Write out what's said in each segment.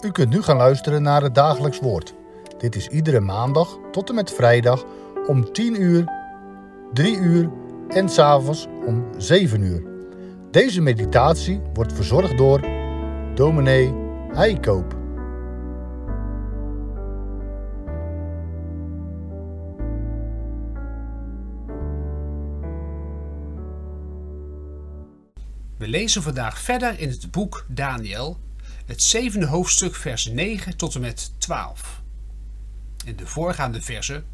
U kunt nu gaan luisteren naar het dagelijks woord. Dit is iedere maandag tot en met vrijdag om 10 uur, 3 uur en s'avonds om 7 uur. Deze meditatie wordt verzorgd door dominee Heikoop. We lezen vandaag verder in het boek Daniel, het zevende hoofdstuk, vers 9 tot en met 12. In de voorgaande versen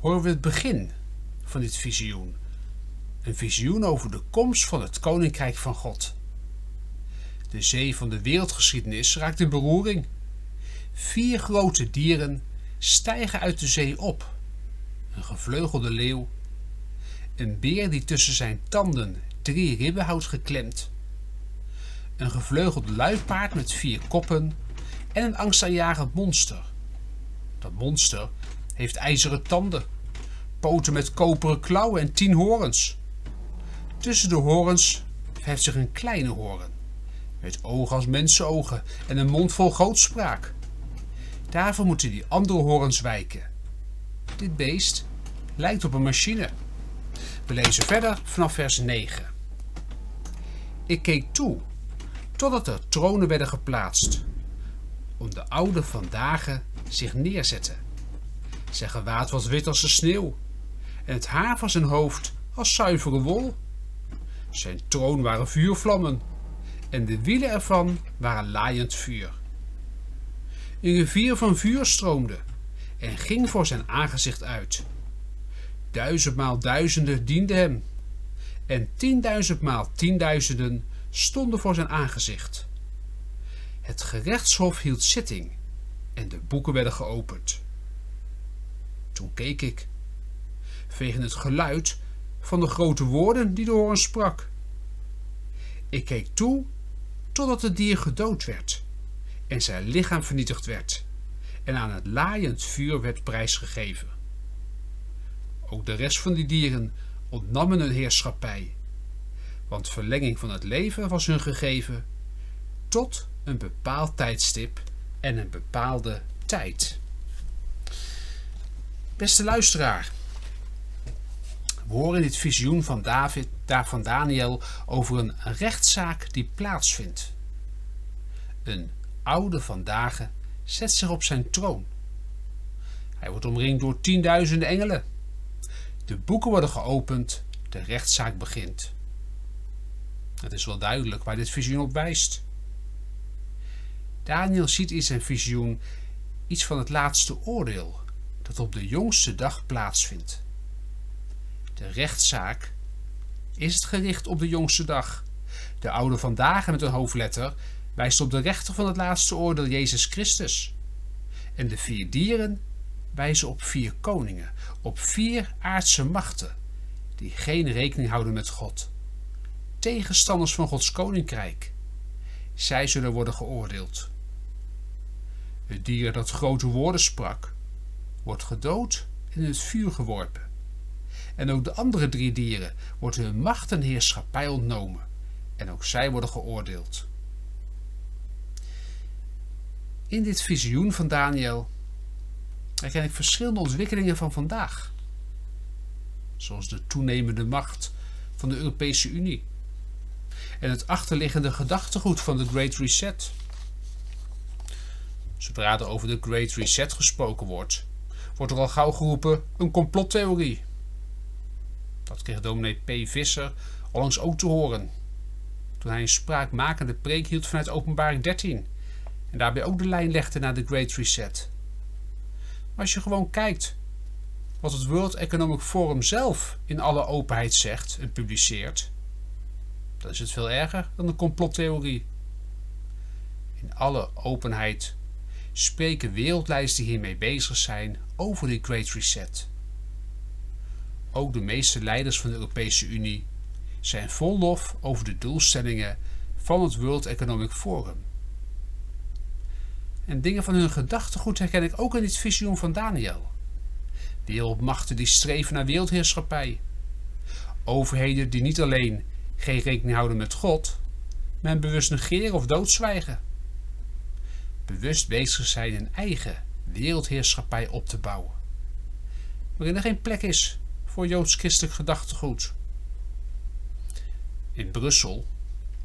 horen we het begin van dit visioen. Een visioen over de komst van het koninkrijk van God. De zee van de wereldgeschiedenis raakt in beroering. Vier grote dieren stijgen uit de zee op: een gevleugelde leeuw, een beer die tussen zijn tanden drie ribben houdt geklemd, een gevleugeld luipaard met vier koppen en een angstaanjagend monster. Dat monster heeft ijzeren tanden, poten met koperen klauwen en tien horens. Tussen de horens verheft zich een kleine horen, met ogen als mensenogen en een mond vol grootspraak. Daarvoor moeten die andere horens wijken. Dit beest lijkt op een machine. We lezen verder vanaf vers 9. Ik keek toe totdat er tronen werden geplaatst, om de oude vandaag zich neerzetten. Zijn gewaad was wit als de sneeuw en het haar van zijn hoofd als zuivere wol. Zijn troon waren vuurvlammen en de wielen ervan waren laaiend vuur. Een rivier van vuur stroomde en ging voor zijn aangezicht uit. Duizendmaal duizenden dienden hem en tienduizendmaal tienduizenden stonden voor zijn aangezicht. Het gerechtshof hield zitting en de boeken werden geopend. Toen keek ik, vegen het geluid van de grote woorden die de horen sprak. Ik keek toe totdat het dier gedood werd en zijn lichaam vernietigd werd en aan het laaiend vuur werd prijsgegeven. Ook de rest van die dieren ontnammen hun heerschappij, want verlenging van het leven was hun gegeven tot een bepaald tijdstip en een bepaalde tijd. Beste luisteraar, we horen dit visioen van David, van Daniel over een rechtszaak die plaatsvindt. Een oude vandaag zet zich op zijn troon. Hij wordt omringd door tienduizenden engelen. De boeken worden geopend, de rechtszaak begint. Het is wel duidelijk waar dit visioen op wijst. Daniel ziet in zijn visioen iets van het laatste oordeel dat op de jongste dag plaatsvindt. De rechtszaak is gericht op de jongste dag. De oude vandaag met een hoofdletter wijst op de rechter van het laatste oordeel Jezus Christus. En de vier dieren wijzen op vier koningen, op vier aardse machten, die geen rekening houden met God. Tegenstanders van Gods koninkrijk. Zij zullen worden geoordeeld. Het dier dat grote woorden sprak, wordt gedood en in het vuur geworpen. En ook de andere drie dieren wordt hun macht en heerschappij ontnomen, en ook zij worden geoordeeld. In dit visioen van Daniel herken ik verschillende ontwikkelingen van vandaag. Zoals de toenemende macht van de Europese Unie en het achterliggende gedachtegoed van de Great Reset. Zodra er over de Great Reset gesproken wordt, wordt er al gauw geroepen een complottheorie. Dat kreeg dominee P. Visser onlangs ook te horen, toen hij een spraakmakende preek hield vanuit openbaring 13 en daarbij ook de lijn legde naar de Great Reset. Maar als je gewoon kijkt wat het World Economic Forum zelf in alle openheid zegt en publiceert, is het veel erger dan een complottheorie. In alle openheid spreken wereldleiders die hiermee bezig zijn over de Great Reset. Ook de meeste leiders van de Europese Unie zijn vol lof over de doelstellingen van het World Economic Forum. En dingen van hun gedachtegoed herken ik ook in dit visioen van Daniel. Wereldmachten die streven naar wereldheerschappij. Overheden die niet alleen geen rekening houden met God, hem bewust negeren of doodzwijgen. bewust bezig zijn een eigen wereldheerschappij op te bouwen, waarin er geen plek is voor joods-christelijk gedachtegoed. In Brussel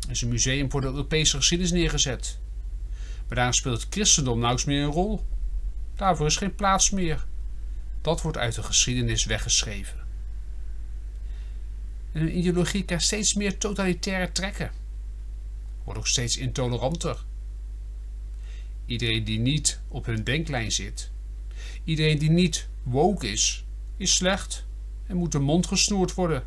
is een museum voor de Europese geschiedenis neergezet, maar daar speelt het christendom nauwelijks meer een rol. Daarvoor is geen plaats meer. Dat wordt uit de geschiedenis weggeschreven. En een ideologie krijgt steeds meer totalitaire trekken. Wordt ook steeds intoleranter. Iedereen die niet op hun denklijn zit, iedereen die niet woke is, is slecht en moet de mond gesnoerd worden.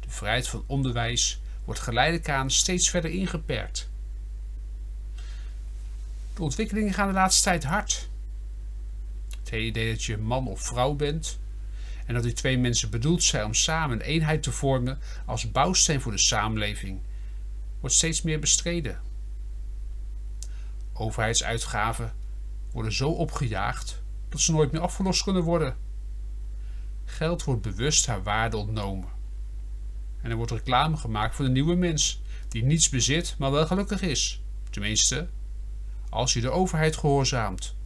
De vrijheid van onderwijs wordt geleidelijk aan steeds verder ingeperkt. De ontwikkelingen gaan de laatste tijd hard. Het hele idee dat je man of vrouw bent en dat die twee mensen bedoeld zijn om samen een eenheid te vormen als bouwsteen voor de samenleving, wordt steeds meer bestreden. Overheidsuitgaven worden zo opgejaagd dat ze nooit meer afgelost kunnen worden. Geld wordt bewust haar waarde ontnomen. En er wordt reclame gemaakt voor de nieuwe mens, die niets bezit, maar wel gelukkig is. Tenminste, als je de overheid gehoorzaamt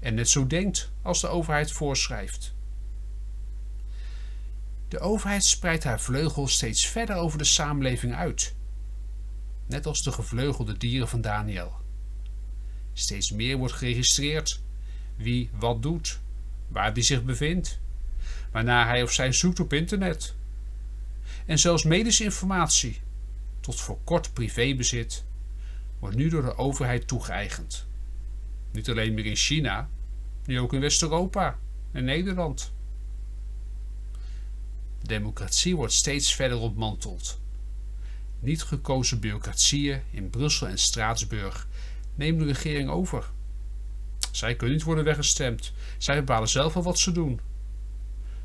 en net zo denkt als de overheid voorschrijft. De overheid spreidt haar vleugels steeds verder over de samenleving uit, net als de gevleugelde dieren van Daniel. Steeds meer wordt geregistreerd wie wat doet, waar die zich bevindt, waarna hij of zij zoekt op internet. En zelfs medische informatie, tot voor kort privébezit, wordt nu door de overheid toegeëigend. Niet alleen meer in China, nu ook in West-Europa en Nederland. De democratie wordt steeds verder ontmanteld. Niet gekozen bureaucratieën in Brussel en Straatsburg nemen de regering over. Zij kunnen niet worden weggestemd. Zij bepalen zelf al wat ze doen.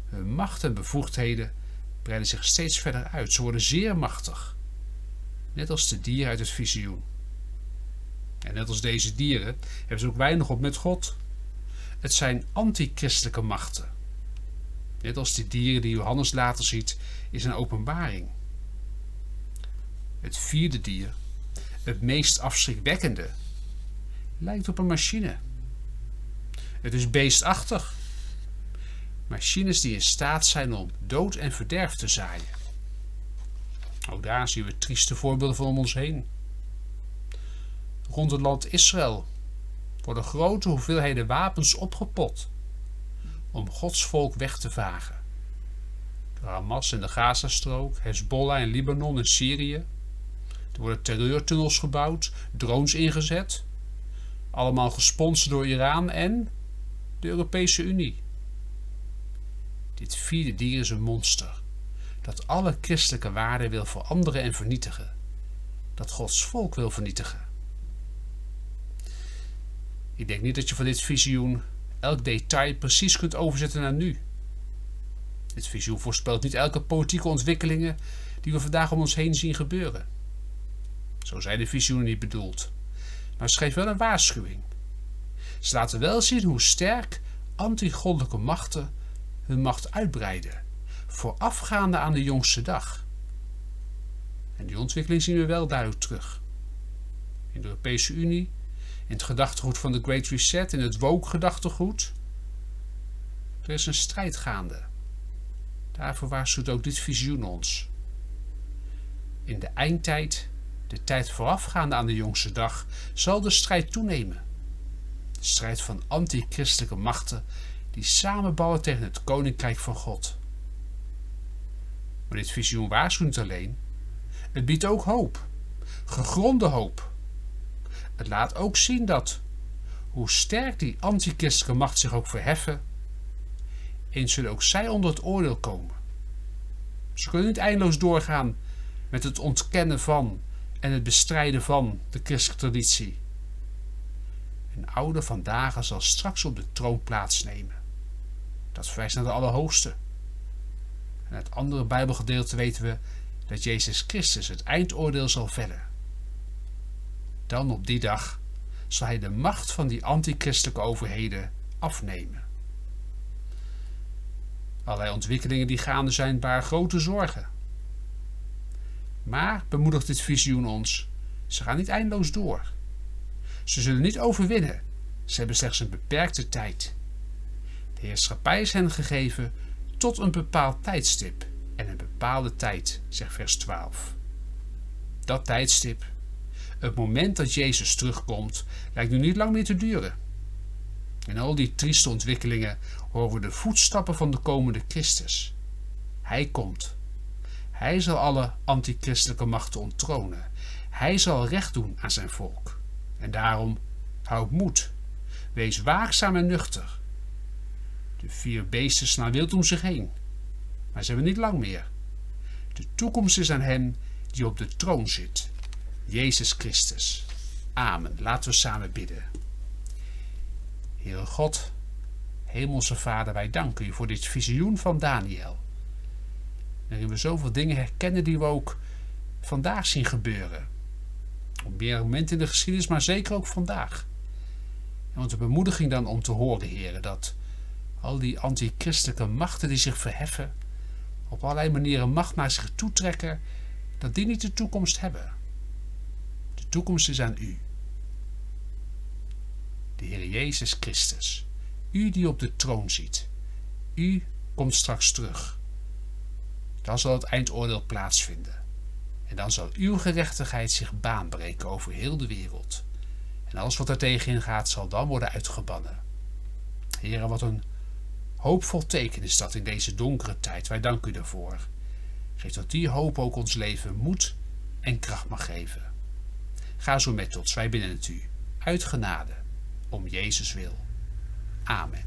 Hun macht en bevoegdheden breiden zich steeds verder uit. Ze worden zeer machtig. Net als de dieren uit het visioen. En net als deze dieren hebben ze ook weinig op met God. Het zijn antichristelijke machten. Net als die dieren die Johannes later ziet, is een openbaring. Het vierde dier, het meest afschrikwekkende, lijkt op een machine. Het is beestachtig. Machines die in staat zijn om dood en verderf te zaaien. Ook daar zien we trieste voorbeelden van om ons heen. Rond het land Israël worden grote hoeveelheden wapens opgepot om Gods volk weg te vagen. De Hamas in de Gazastrook, Hezbollah in Libanon en Syrië. Er worden terreurtunnels gebouwd, drones ingezet. Allemaal gesponsord door Iran en de Europese Unie. Dit vierde dier is een monster dat alle christelijke waarden wil veranderen en vernietigen. Dat Gods volk wil vernietigen. Ik denk niet dat je van dit visioen elk detail precies kunt overzetten naar nu. Dit visioen voorspelt niet elke politieke ontwikkelingen die we vandaag om ons heen zien gebeuren. Zo zijn de visioenen niet bedoeld. Maar geeft wel een waarschuwing. Ze laten wel zien hoe sterk antigoddelijke machten hun macht uitbreiden, voorafgaande aan de jongste dag. En die ontwikkeling zien we wel duidelijk terug. In de Europese Unie in het gedachtegoed van de Great Reset, in het woke-gedachtegoed. Er is een strijd gaande. Daarvoor waarschuwt ook dit visioen ons. In de eindtijd, de tijd voorafgaande aan de jongste dag, zal de strijd toenemen. De strijd van antichristelijke machten die samenbouwen tegen het koninkrijk van God. Maar dit visioen waarschuwt alleen. Het biedt ook hoop. Gegronde hoop. Het laat ook zien dat, hoe sterk die antichristelijke macht zich ook verheffen, eens zullen ook zij onder het oordeel komen. Ze kunnen niet eindeloos doorgaan met het ontkennen van en het bestrijden van de christelijke traditie. Een oude van dagen zal straks op de troon plaatsnemen. Dat verwijst naar de Allerhoogste. En uit andere Bijbelgedeelte weten we dat Jezus Christus het eindoordeel zal vellen. Dan op die dag zal hij de macht van die antichristelijke overheden afnemen. Allerlei ontwikkelingen die gaande zijn baren grote zorgen. Maar bemoedigt dit visioen ons, ze gaan niet eindeloos door. Ze zullen niet overwinnen. Ze hebben slechts een beperkte tijd. De heerschappij is hen gegeven tot een bepaald tijdstip en een bepaalde tijd, zegt vers 12. Dat tijdstip, het moment dat Jezus terugkomt, lijkt nu niet lang meer te duren. In al die trieste ontwikkelingen horen we de voetstappen van de komende Christus. Hij komt. Hij zal alle antichristelijke machten onttronen. Hij zal recht doen aan zijn volk. En daarom houd moed. Wees waakzaam en nuchter. De vier beesten slaan wild om zich heen. Maar ze hebben niet lang meer. De toekomst is aan hem die op de troon zit. Jezus Christus. Amen. Laten we samen bidden. Heere God, Hemelse Vader, wij danken u voor dit visioen van Daniel. Waarin we zoveel dingen herkennen die we ook vandaag zien gebeuren. Op meer momenten in de geschiedenis, maar zeker ook vandaag. En onze bemoediging dan om te horen, heren, dat al die antichristelijke machten die zich verheffen, op allerlei manieren macht naar zich toetrekken, dat die niet de toekomst hebben. Toekomst is aan u. De Heer Jezus Christus, u die op de troon ziet, u komt straks terug. Dan zal het eindoordeel plaatsvinden. En dan zal uw gerechtigheid zich baanbreken over heel de wereld. En alles wat er tegenin gaat, zal dan worden uitgebannen. Heren, wat een hoopvol teken is dat in deze donkere tijd. Wij danken u daarvoor. Geef dat die hoop ook ons leven moed en kracht mag geven. Ga zo met ons, wij binnen het u, uit genade, om Jezus wil. Amen.